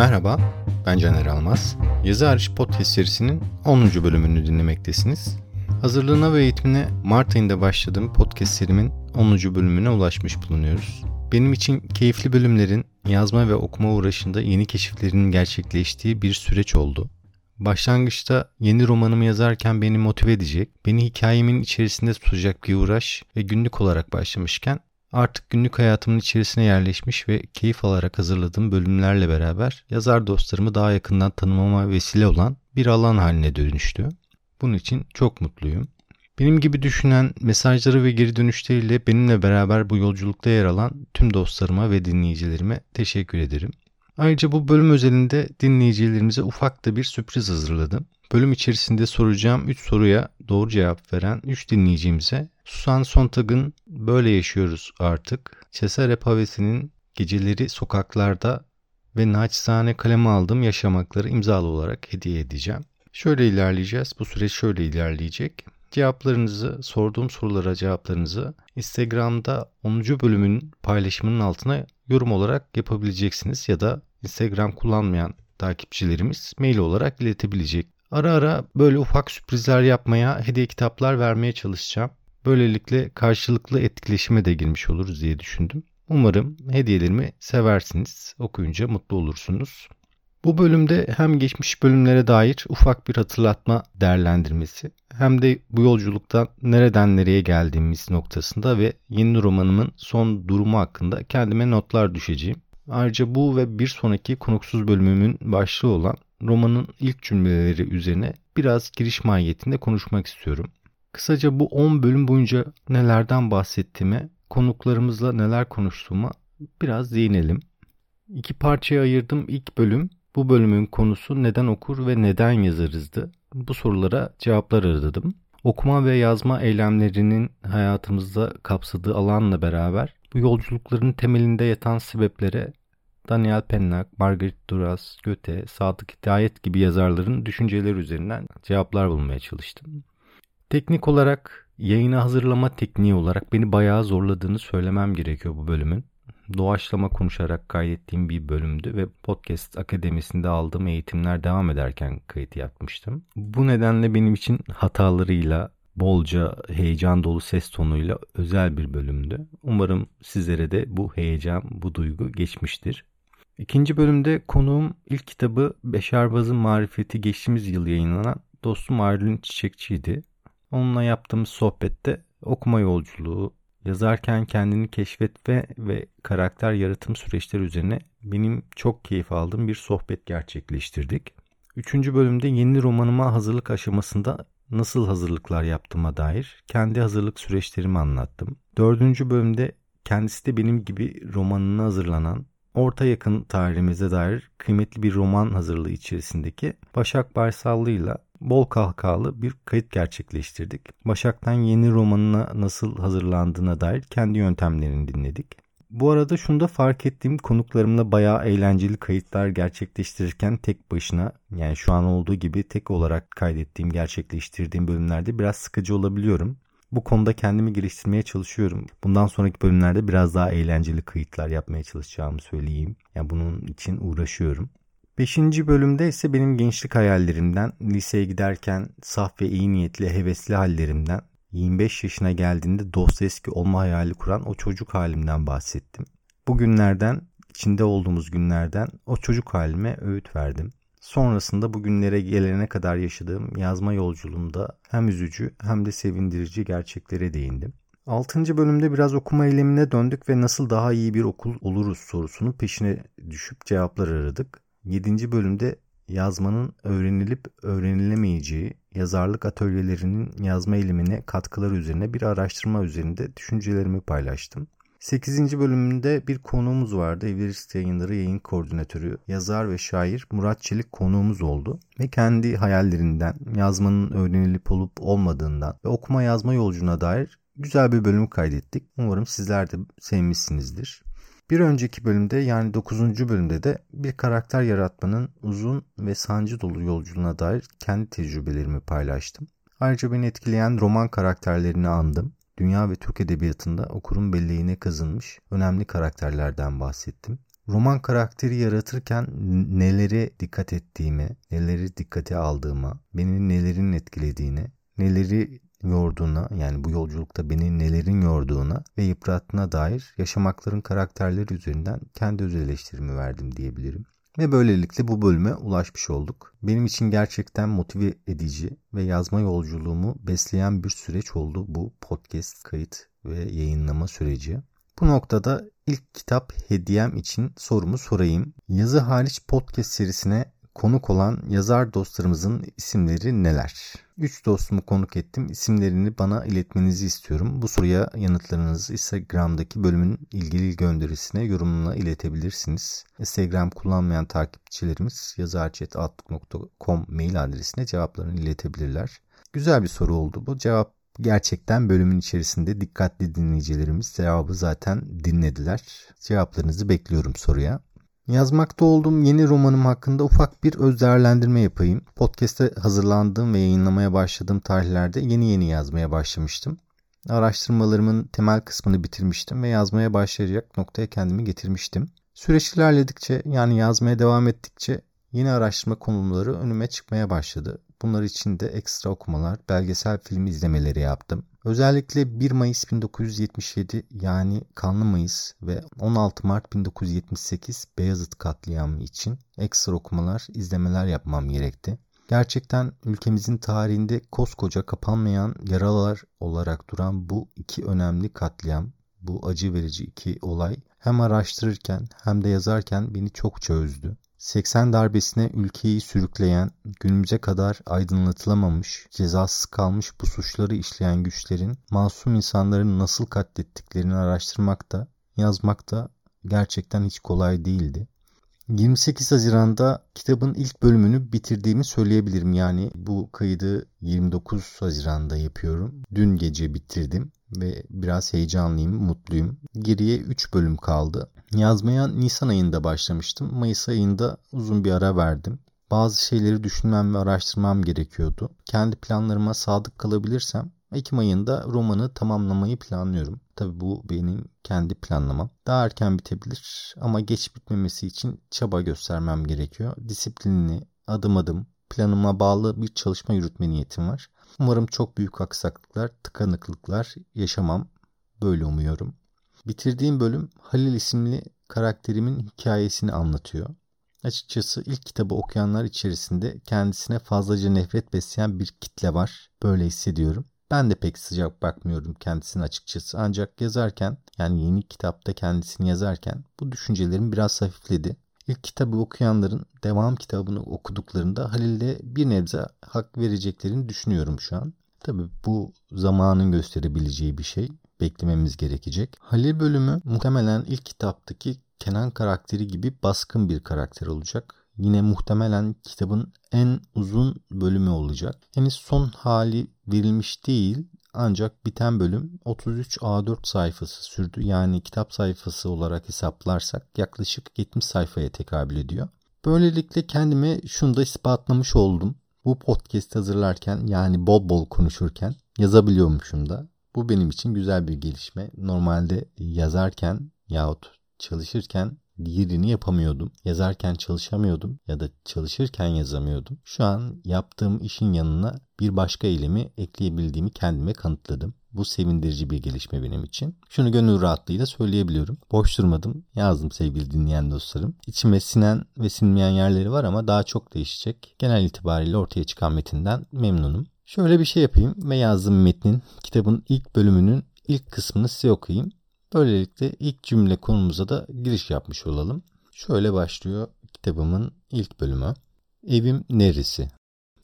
Merhaba, ben Caner Almaz. Yazı Hariç Podcast serisinin 10. bölümünü dinlemektesiniz. Hazırlığına ve eğitimine Mart ayında başladığım podcast serimin 10. bölümüne ulaşmış bulunuyoruz. Benim için keyifli bölümlerin yazma ve okuma uğraşında yeni keşiflerinin gerçekleştiği bir süreç oldu. Başlangıçta yeni romanımı yazarken beni motive edecek, beni hikayemin içerisinde tutacak bir uğraş ve günlük olarak başlamışken Artık günlük hayatımın içerisine yerleşmiş ve keyif alarak hazırladığım bölümlerle beraber yazar dostlarımı daha yakından tanımama vesile olan bir alan haline dönüştü. Bunun için çok mutluyum. Benim gibi düşünen mesajları ve geri dönüşleriyle benimle beraber bu yolculukta yer alan tüm dostlarıma ve dinleyicilerime teşekkür ederim. Ayrıca bu bölüm özelinde dinleyicilerimize ufak da bir sürpriz hazırladım. Bölüm içerisinde soracağım 3 soruya doğru cevap veren 3 dinleyicimize Susan Sontag'ın Böyle Yaşıyoruz Artık, Cesare Pavesi'nin Geceleri Sokaklarda ve naçizane kaleme aldığım yaşamakları imzalı olarak hediye edeceğim. Şöyle ilerleyeceğiz. Bu süreç şöyle ilerleyecek. Cevaplarınızı, sorduğum sorulara cevaplarınızı Instagram'da 10. bölümün paylaşımının altına yorum olarak yapabileceksiniz ya da Instagram kullanmayan takipçilerimiz mail olarak iletebilecek. Ara ara böyle ufak sürprizler yapmaya, hediye kitaplar vermeye çalışacağım. Böylelikle karşılıklı etkileşime de girmiş oluruz diye düşündüm. Umarım hediyelerimi seversiniz, okuyunca mutlu olursunuz. Bu bölümde hem geçmiş bölümlere dair ufak bir hatırlatma değerlendirmesi hem de bu yolculuktan nereden nereye geldiğimiz noktasında ve yeni romanımın son durumu hakkında kendime notlar düşeceğim. Ayrıca bu ve bir sonraki konuksuz bölümümün başlığı olan romanın ilk cümleleri üzerine biraz giriş mahiyetinde konuşmak istiyorum. Kısaca bu 10 bölüm boyunca nelerden bahsettiğime, konuklarımızla neler konuştuğuma biraz değinelim. İki parçaya ayırdım ilk bölüm. Bu bölümün konusu neden okur ve neden yazarızdı. Bu sorulara cevaplar aradım. Okuma ve yazma eylemlerinin hayatımızda kapsadığı alanla beraber bu yolculukların temelinde yatan sebeplere Daniel Pennock, Margaret Duras, Goethe, Sadık Hidayet gibi yazarların düşünceleri üzerinden cevaplar bulmaya çalıştım. Teknik olarak yayını hazırlama tekniği olarak beni bayağı zorladığını söylemem gerekiyor bu bölümün. Doğaçlama konuşarak kaydettiğim bir bölümdü ve podcast akademisinde aldığım eğitimler devam ederken kayıt yapmıştım. Bu nedenle benim için hatalarıyla, bolca heyecan dolu ses tonuyla özel bir bölümdü. Umarım sizlere de bu heyecan, bu duygu geçmiştir. İkinci bölümde konuğum ilk kitabı Beşerbaz'ın Marifeti geçtiğimiz yıl yayınlanan dostum Aylin Çiçekçi'ydi. Onunla yaptığımız sohbette okuma yolculuğu, yazarken kendini keşfetme ve karakter yaratım süreçleri üzerine benim çok keyif aldığım bir sohbet gerçekleştirdik. Üçüncü bölümde yeni romanıma hazırlık aşamasında nasıl hazırlıklar yaptığıma dair kendi hazırlık süreçlerimi anlattım. Dördüncü bölümde kendisi de benim gibi romanına hazırlanan orta yakın tarihimize dair kıymetli bir roman hazırlığı içerisindeki Başak Barsallı ile bol kahkahalı bir kayıt gerçekleştirdik. Başak'tan yeni romanına nasıl hazırlandığına dair kendi yöntemlerini dinledik. Bu arada şunu da fark ettiğim konuklarımla bayağı eğlenceli kayıtlar gerçekleştirirken tek başına yani şu an olduğu gibi tek olarak kaydettiğim gerçekleştirdiğim bölümlerde biraz sıkıcı olabiliyorum. Bu konuda kendimi geliştirmeye çalışıyorum. Bundan sonraki bölümlerde biraz daha eğlenceli kayıtlar yapmaya çalışacağımı söyleyeyim. Yani bunun için uğraşıyorum. Beşinci bölümde ise benim gençlik hayallerimden, liseye giderken saf ve iyi niyetli, hevesli hallerimden, 25 yaşına geldiğinde Dostoyevski olma hayali kuran o çocuk halimden bahsettim. Bu günlerden, içinde olduğumuz günlerden o çocuk halime öğüt verdim. Sonrasında bugünlere gelene kadar yaşadığım yazma yolculuğumda hem üzücü hem de sevindirici gerçeklere değindim. 6. bölümde biraz okuma eylemine döndük ve nasıl daha iyi bir okul oluruz sorusunun peşine düşüp cevaplar aradık. 7. bölümde yazmanın öğrenilip öğrenilemeyeceği, yazarlık atölyelerinin yazma eğilimine katkıları üzerine bir araştırma üzerinde düşüncelerimi paylaştım. 8. bölümünde bir konuğumuz vardı. Everest Yayınları yayın koordinatörü, yazar ve şair Murat Çelik konuğumuz oldu. Ve kendi hayallerinden, yazmanın öğrenilip olup olmadığından ve okuma yazma yolculuğuna dair güzel bir bölüm kaydettik. Umarım sizler de sevmişsinizdir. Bir önceki bölümde yani 9. bölümde de bir karakter yaratmanın uzun ve sancı dolu yolculuğuna dair kendi tecrübelerimi paylaştım. Ayrıca beni etkileyen roman karakterlerini andım. Dünya ve Türk Edebiyatı'nda okurun belleğine kazınmış önemli karakterlerden bahsettim. roman karakteri yaratırken nelere dikkat ettiğimi, neleri dikkate aldığımı, beni nelerin etkilediğini, neleri yorduğuna yani bu yolculukta beni nelerin yorduğuna ve yıprattığına dair yaşamakların karakterleri üzerinden kendi öz eleştirimi verdim diyebilirim. Ve böylelikle bu bölüme ulaşmış olduk. Benim için gerçekten motive edici ve yazma yolculuğumu besleyen bir süreç oldu bu podcast kayıt ve yayınlama süreci. Bu noktada ilk kitap hediyem için sorumu sorayım. Yazı hariç podcast serisine konuk olan yazar dostlarımızın isimleri neler? 3 dostumu konuk ettim. İsimlerini bana iletmenizi istiyorum. Bu soruya yanıtlarınızı Instagram'daki bölümün ilgili gönderisine yorumuna iletebilirsiniz. Instagram kullanmayan takipçilerimiz yazarchat.com mail adresine cevaplarını iletebilirler. Güzel bir soru oldu bu. Cevap gerçekten bölümün içerisinde dikkatli dinleyicilerimiz cevabı zaten dinlediler. Cevaplarınızı bekliyorum soruya. Yazmakta olduğum yeni romanım hakkında ufak bir öz değerlendirme yapayım. Podcast'te hazırlandığım ve yayınlamaya başladığım tarihlerde yeni yeni yazmaya başlamıştım. Araştırmalarımın temel kısmını bitirmiştim ve yazmaya başlayacak noktaya kendimi getirmiştim. Süreç ilerledikçe yani yazmaya devam ettikçe yeni araştırma konuları önüme çıkmaya başladı. Bunlar için de ekstra okumalar, belgesel film izlemeleri yaptım. Özellikle 1 Mayıs 1977 yani Kanlı Mayıs ve 16 Mart 1978 Beyazıt katliamı için ekstra okumalar, izlemeler yapmam gerekti. Gerçekten ülkemizin tarihinde koskoca kapanmayan yaralar olarak duran bu iki önemli katliam, bu acı verici iki olay hem araştırırken hem de yazarken beni çok çözdü. 80 darbesine ülkeyi sürükleyen, günümüze kadar aydınlatılamamış, cezasız kalmış bu suçları işleyen güçlerin masum insanların nasıl katlettiklerini araştırmakta, yazmakta gerçekten hiç kolay değildi. 28 Haziran'da kitabın ilk bölümünü bitirdiğimi söyleyebilirim. Yani bu kaydı 29 Haziran'da yapıyorum. Dün gece bitirdim ve biraz heyecanlıyım, mutluyum. Geriye 3 bölüm kaldı. Yazmaya Nisan ayında başlamıştım. Mayıs ayında uzun bir ara verdim. Bazı şeyleri düşünmem ve araştırmam gerekiyordu. Kendi planlarıma sadık kalabilirsem Ekim ayında romanı tamamlamayı planlıyorum. Tabi bu benim kendi planlamam. Daha erken bitebilir ama geç bitmemesi için çaba göstermem gerekiyor. Disiplinli, adım adım, planıma bağlı bir çalışma yürütme niyetim var. Umarım çok büyük aksaklıklar, tıkanıklıklar yaşamam. Böyle umuyorum. Bitirdiğim bölüm Halil isimli karakterimin hikayesini anlatıyor. Açıkçası ilk kitabı okuyanlar içerisinde kendisine fazlaca nefret besleyen bir kitle var. Böyle hissediyorum. Ben de pek sıcak bakmıyorum kendisine açıkçası. Ancak yazarken yani yeni kitapta kendisini yazarken bu düşüncelerim biraz hafifledi. İlk kitabı okuyanların devam kitabını okuduklarında Halil'de bir nebze hak vereceklerini düşünüyorum şu an. Tabi bu zamanın gösterebileceği bir şey. Beklememiz gerekecek. Halil bölümü muhtemelen ilk kitaptaki Kenan karakteri gibi baskın bir karakter olacak. Yine muhtemelen kitabın en uzun bölümü olacak. Henüz son hali verilmiş değil ancak biten bölüm 33 A4 sayfası sürdü. Yani kitap sayfası olarak hesaplarsak yaklaşık 70 sayfaya tekabül ediyor. Böylelikle kendime şunu da ispatlamış oldum. Bu podcast hazırlarken yani bol bol konuşurken yazabiliyormuşum da. Bu benim için güzel bir gelişme. Normalde yazarken yahut çalışırken diğerini yapamıyordum. Yazarken çalışamıyordum ya da çalışırken yazamıyordum. Şu an yaptığım işin yanına bir başka eylemi ekleyebildiğimi kendime kanıtladım. Bu sevindirici bir gelişme benim için. Şunu gönül rahatlığıyla söyleyebiliyorum. Boş durmadım. Yazdım sevgili dinleyen dostlarım. İçime sinen ve sinmeyen yerleri var ama daha çok değişecek. Genel itibariyle ortaya çıkan metinden memnunum. Şöyle bir şey yapayım ve yazdığım metnin kitabın ilk bölümünün ilk kısmını size okuyayım. Böylelikle ilk cümle konumuza da giriş yapmış olalım. Şöyle başlıyor kitabımın ilk bölümü. Evim neresi?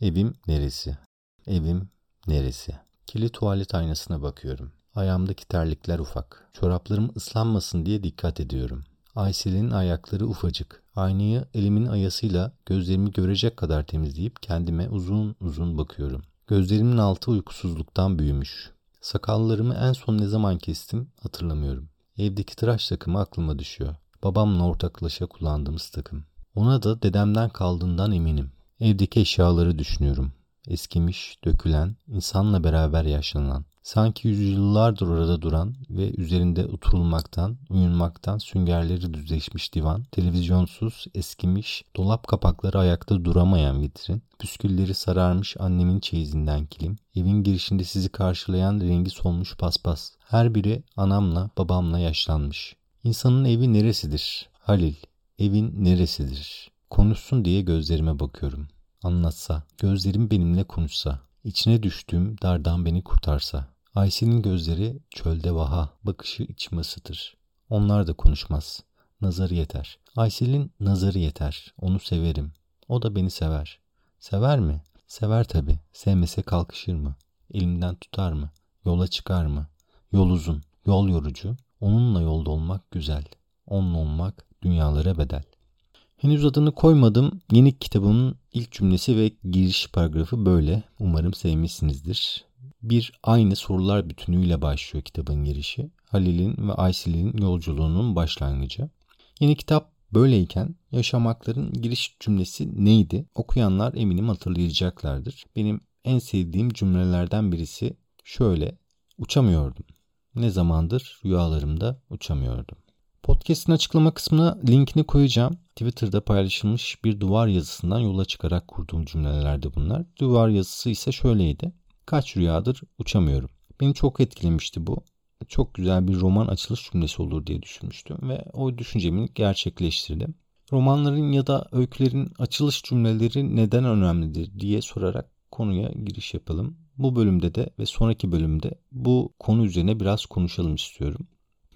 Evim neresi? Evim neresi? Kili tuvalet aynasına bakıyorum. Ayağımdaki terlikler ufak. Çoraplarım ıslanmasın diye dikkat ediyorum. Aysel'in ayakları ufacık. Aynayı elimin ayasıyla gözlerimi görecek kadar temizleyip kendime uzun uzun bakıyorum. Gözlerimin altı uykusuzluktan büyümüş. Sakallarımı en son ne zaman kestim hatırlamıyorum. Evdeki tıraş takımı aklıma düşüyor. Babamla ortaklaşa kullandığımız takım. Ona da dedemden kaldığından eminim. Evdeki eşyaları düşünüyorum. Eskimiş, dökülen, insanla beraber yaşlanan. Sanki yüzyıllardır orada duran ve üzerinde oturulmaktan, uyunmaktan süngerleri düzleşmiş divan, televizyonsuz, eskimiş, dolap kapakları ayakta duramayan vitrin, püskülleri sararmış annemin çeyizinden kilim, evin girişinde sizi karşılayan rengi solmuş paspas. Her biri anamla, babamla yaşlanmış. İnsanın evi neresidir? Halil, evin neresidir? Konuşsun diye gözlerime bakıyorum. Anlatsa, gözlerim benimle konuşsa, içine düştüğüm dardan beni kurtarsa. Ayşe'nin gözleri çölde vaha, bakışı içimi ısıtır. Onlar da konuşmaz. Nazarı yeter. Aysel'in nazarı yeter. Onu severim. O da beni sever. Sever mi? Sever tabi. Sevmese kalkışır mı? Elimden tutar mı? Yola çıkar mı? Yol uzun, yol yorucu. Onunla yolda olmak güzel. Onunla olmak dünyalara bedel. Henüz adını koymadım. Yeni kitabımın ilk cümlesi ve giriş paragrafı böyle. Umarım sevmişsinizdir. Bir aynı sorular bütünüyle başlıyor kitabın girişi. Halil'in ve Aysel'in yolculuğunun başlangıcı. Yeni kitap böyleyken yaşamakların giriş cümlesi neydi? Okuyanlar eminim hatırlayacaklardır. Benim en sevdiğim cümlelerden birisi şöyle. Uçamıyordum. Ne zamandır rüyalarımda uçamıyordum. Podcast'in açıklama kısmına linkini koyacağım. Twitter'da paylaşılmış bir duvar yazısından yola çıkarak kurduğum cümlelerde bunlar. Duvar yazısı ise şöyleydi. Kaç rüyadır uçamıyorum. Beni çok etkilemişti bu. Çok güzel bir roman açılış cümlesi olur diye düşünmüştüm ve o düşüncemi gerçekleştirdim. Romanların ya da öykülerin açılış cümleleri neden önemlidir diye sorarak konuya giriş yapalım. Bu bölümde de ve sonraki bölümde bu konu üzerine biraz konuşalım istiyorum.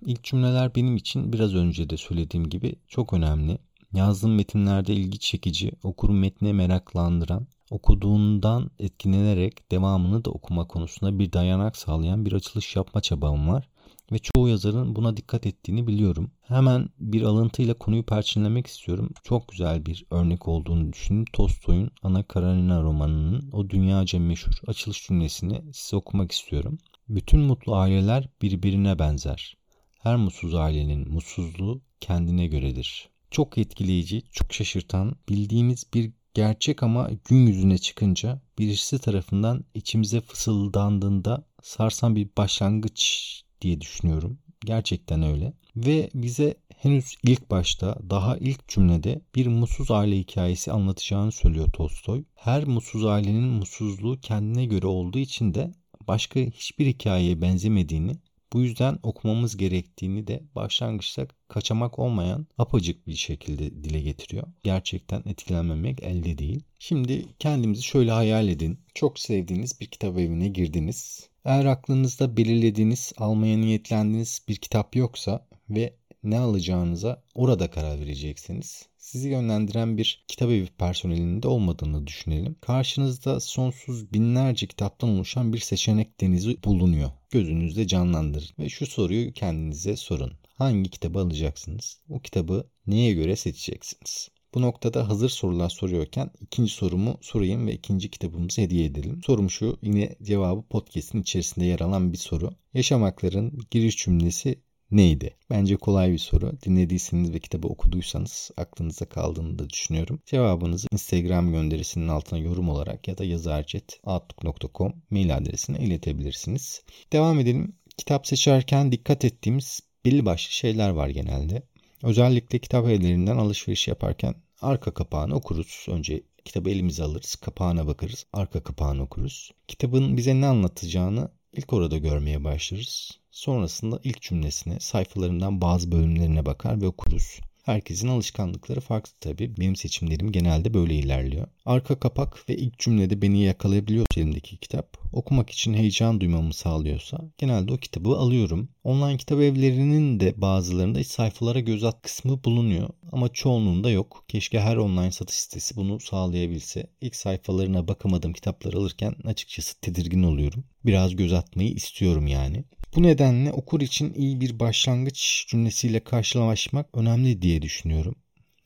İlk cümleler benim için biraz önce de söylediğim gibi çok önemli. Yazdığım metinlerde ilgi çekici, okuru metne meraklandıran, okuduğundan etkilenerek devamını da okuma konusunda bir dayanak sağlayan bir açılış yapma çabam var ve çoğu yazarın buna dikkat ettiğini biliyorum. Hemen bir alıntıyla konuyu perçinlemek istiyorum. Çok güzel bir örnek olduğunu düşünün. Tolstoy'un Ana Karenina romanının o dünyaca meşhur açılış cümlesini size okumak istiyorum. Bütün mutlu aileler birbirine benzer. Her mutsuz ailenin mutsuzluğu kendine göredir. Çok etkileyici, çok şaşırtan, bildiğimiz bir gerçek ama gün yüzüne çıkınca birisi tarafından içimize fısıldandığında sarsan bir başlangıç diye düşünüyorum. Gerçekten öyle. Ve bize henüz ilk başta daha ilk cümlede bir mutsuz aile hikayesi anlatacağını söylüyor Tolstoy. Her mutsuz ailenin mutsuzluğu kendine göre olduğu için de başka hiçbir hikayeye benzemediğini bu yüzden okumamız gerektiğini de başlangıçta kaçamak olmayan apacık bir şekilde dile getiriyor. Gerçekten etkilenmemek elde değil. Şimdi kendimizi şöyle hayal edin. Çok sevdiğiniz bir kitap evine girdiniz. Eğer aklınızda belirlediğiniz, almaya niyetlendiğiniz bir kitap yoksa ve ne alacağınıza orada karar vereceksiniz. Sizi yönlendiren bir kitap evi personelinin de olmadığını düşünelim. Karşınızda sonsuz binlerce kitaptan oluşan bir seçenek denizi bulunuyor. Gözünüzde canlandırın ve şu soruyu kendinize sorun. Hangi kitabı alacaksınız? O kitabı neye göre seçeceksiniz? Bu noktada hazır sorular soruyorken ikinci sorumu sorayım ve ikinci kitabımızı hediye edelim. Sorum şu yine cevabı podcast'in içerisinde yer alan bir soru. Yaşamakların giriş cümlesi neydi? Bence kolay bir soru. Dinlediyseniz ve kitabı okuduysanız aklınıza kaldığını da düşünüyorum. Cevabınızı Instagram gönderisinin altına yorum olarak ya da yazarcet.outlook.com mail adresine iletebilirsiniz. Devam edelim. Kitap seçerken dikkat ettiğimiz belli başlı şeyler var genelde. Özellikle kitap evlerinden alışveriş yaparken arka kapağını okuruz. Önce kitabı elimize alırız, kapağına bakarız, arka kapağını okuruz. Kitabın bize ne anlatacağını ilk orada görmeye başlarız. Sonrasında ilk cümlesine, sayfalarından bazı bölümlerine bakar ve okuruz. Herkesin alışkanlıkları farklı tabii. Benim seçimlerim genelde böyle ilerliyor. Arka kapak ve ilk cümlede beni yakalayabiliyor elimdeki kitap. Okumak için heyecan duymamı sağlıyorsa genelde o kitabı alıyorum. Online kitap evlerinin de bazılarında sayfalara göz at kısmı bulunuyor. Ama çoğunluğunda yok. Keşke her online satış sitesi bunu sağlayabilse. İlk sayfalarına bakamadığım kitapları alırken açıkçası tedirgin oluyorum. Biraz göz atmayı istiyorum yani. Bu nedenle okur için iyi bir başlangıç cümlesiyle karşılaşmak önemli diye düşünüyorum.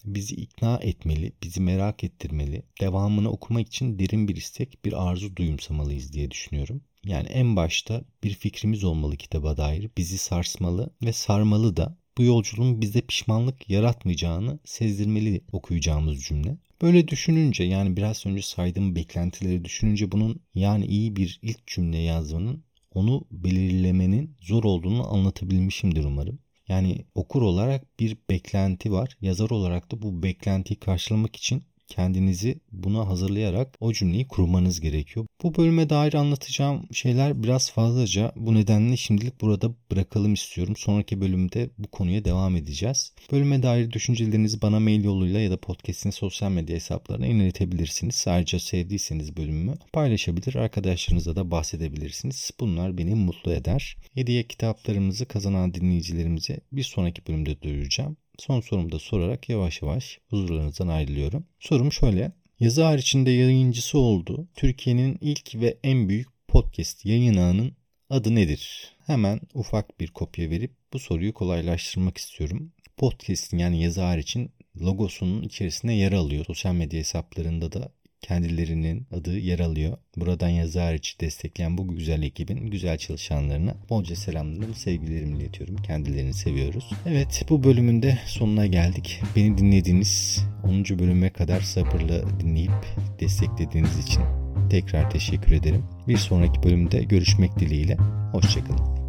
Bizi ikna etmeli, bizi merak ettirmeli, devamını okumak için derin bir istek, bir arzu duyumsamalıyız diye düşünüyorum. Yani en başta bir fikrimiz olmalı kitaba dair, bizi sarsmalı ve sarmalı da bu yolculuğun bize pişmanlık yaratmayacağını sezdirmeli okuyacağımız cümle. Böyle düşününce yani biraz önce saydığım beklentileri düşününce bunun yani iyi bir ilk cümle yazmanın onu belirlemenin zor olduğunu anlatabilmişimdir umarım. Yani okur olarak bir beklenti var. Yazar olarak da bu beklentiyi karşılamak için kendinizi buna hazırlayarak o cümleyi kurmanız gerekiyor. Bu bölüme dair anlatacağım şeyler biraz fazlaca. Bu nedenle şimdilik burada bırakalım istiyorum. Sonraki bölümde bu konuya devam edeceğiz. Bölüme dair düşüncelerinizi bana mail yoluyla ya da podcast'in sosyal medya hesaplarına iletebilirsiniz. Ayrıca sevdiyseniz bölümümü paylaşabilir, arkadaşlarınıza da bahsedebilirsiniz. Bunlar beni mutlu eder. Hediye kitaplarımızı kazanan dinleyicilerimize bir sonraki bölümde duyuracağım. Son sorumu da sorarak yavaş yavaş huzurlarınızdan ayrılıyorum. Sorum şöyle. Yazı haricinde yayıncısı oldu. Türkiye'nin ilk ve en büyük podcast yayın ağının adı nedir? Hemen ufak bir kopya verip bu soruyu kolaylaştırmak istiyorum. Podcast'in yani yazı hariçin logosunun içerisinde yer alıyor. Sosyal medya hesaplarında da kendilerinin adı yer alıyor. Buradan yazı hariç destekleyen bu güzel ekibin güzel çalışanlarına bolca selamlarımı, sevgilerimi iletiyorum. Kendilerini seviyoruz. Evet bu bölümün de sonuna geldik. Beni dinlediğiniz 10. bölüme kadar sabırla dinleyip desteklediğiniz için tekrar teşekkür ederim. Bir sonraki bölümde görüşmek dileğiyle. Hoşçakalın.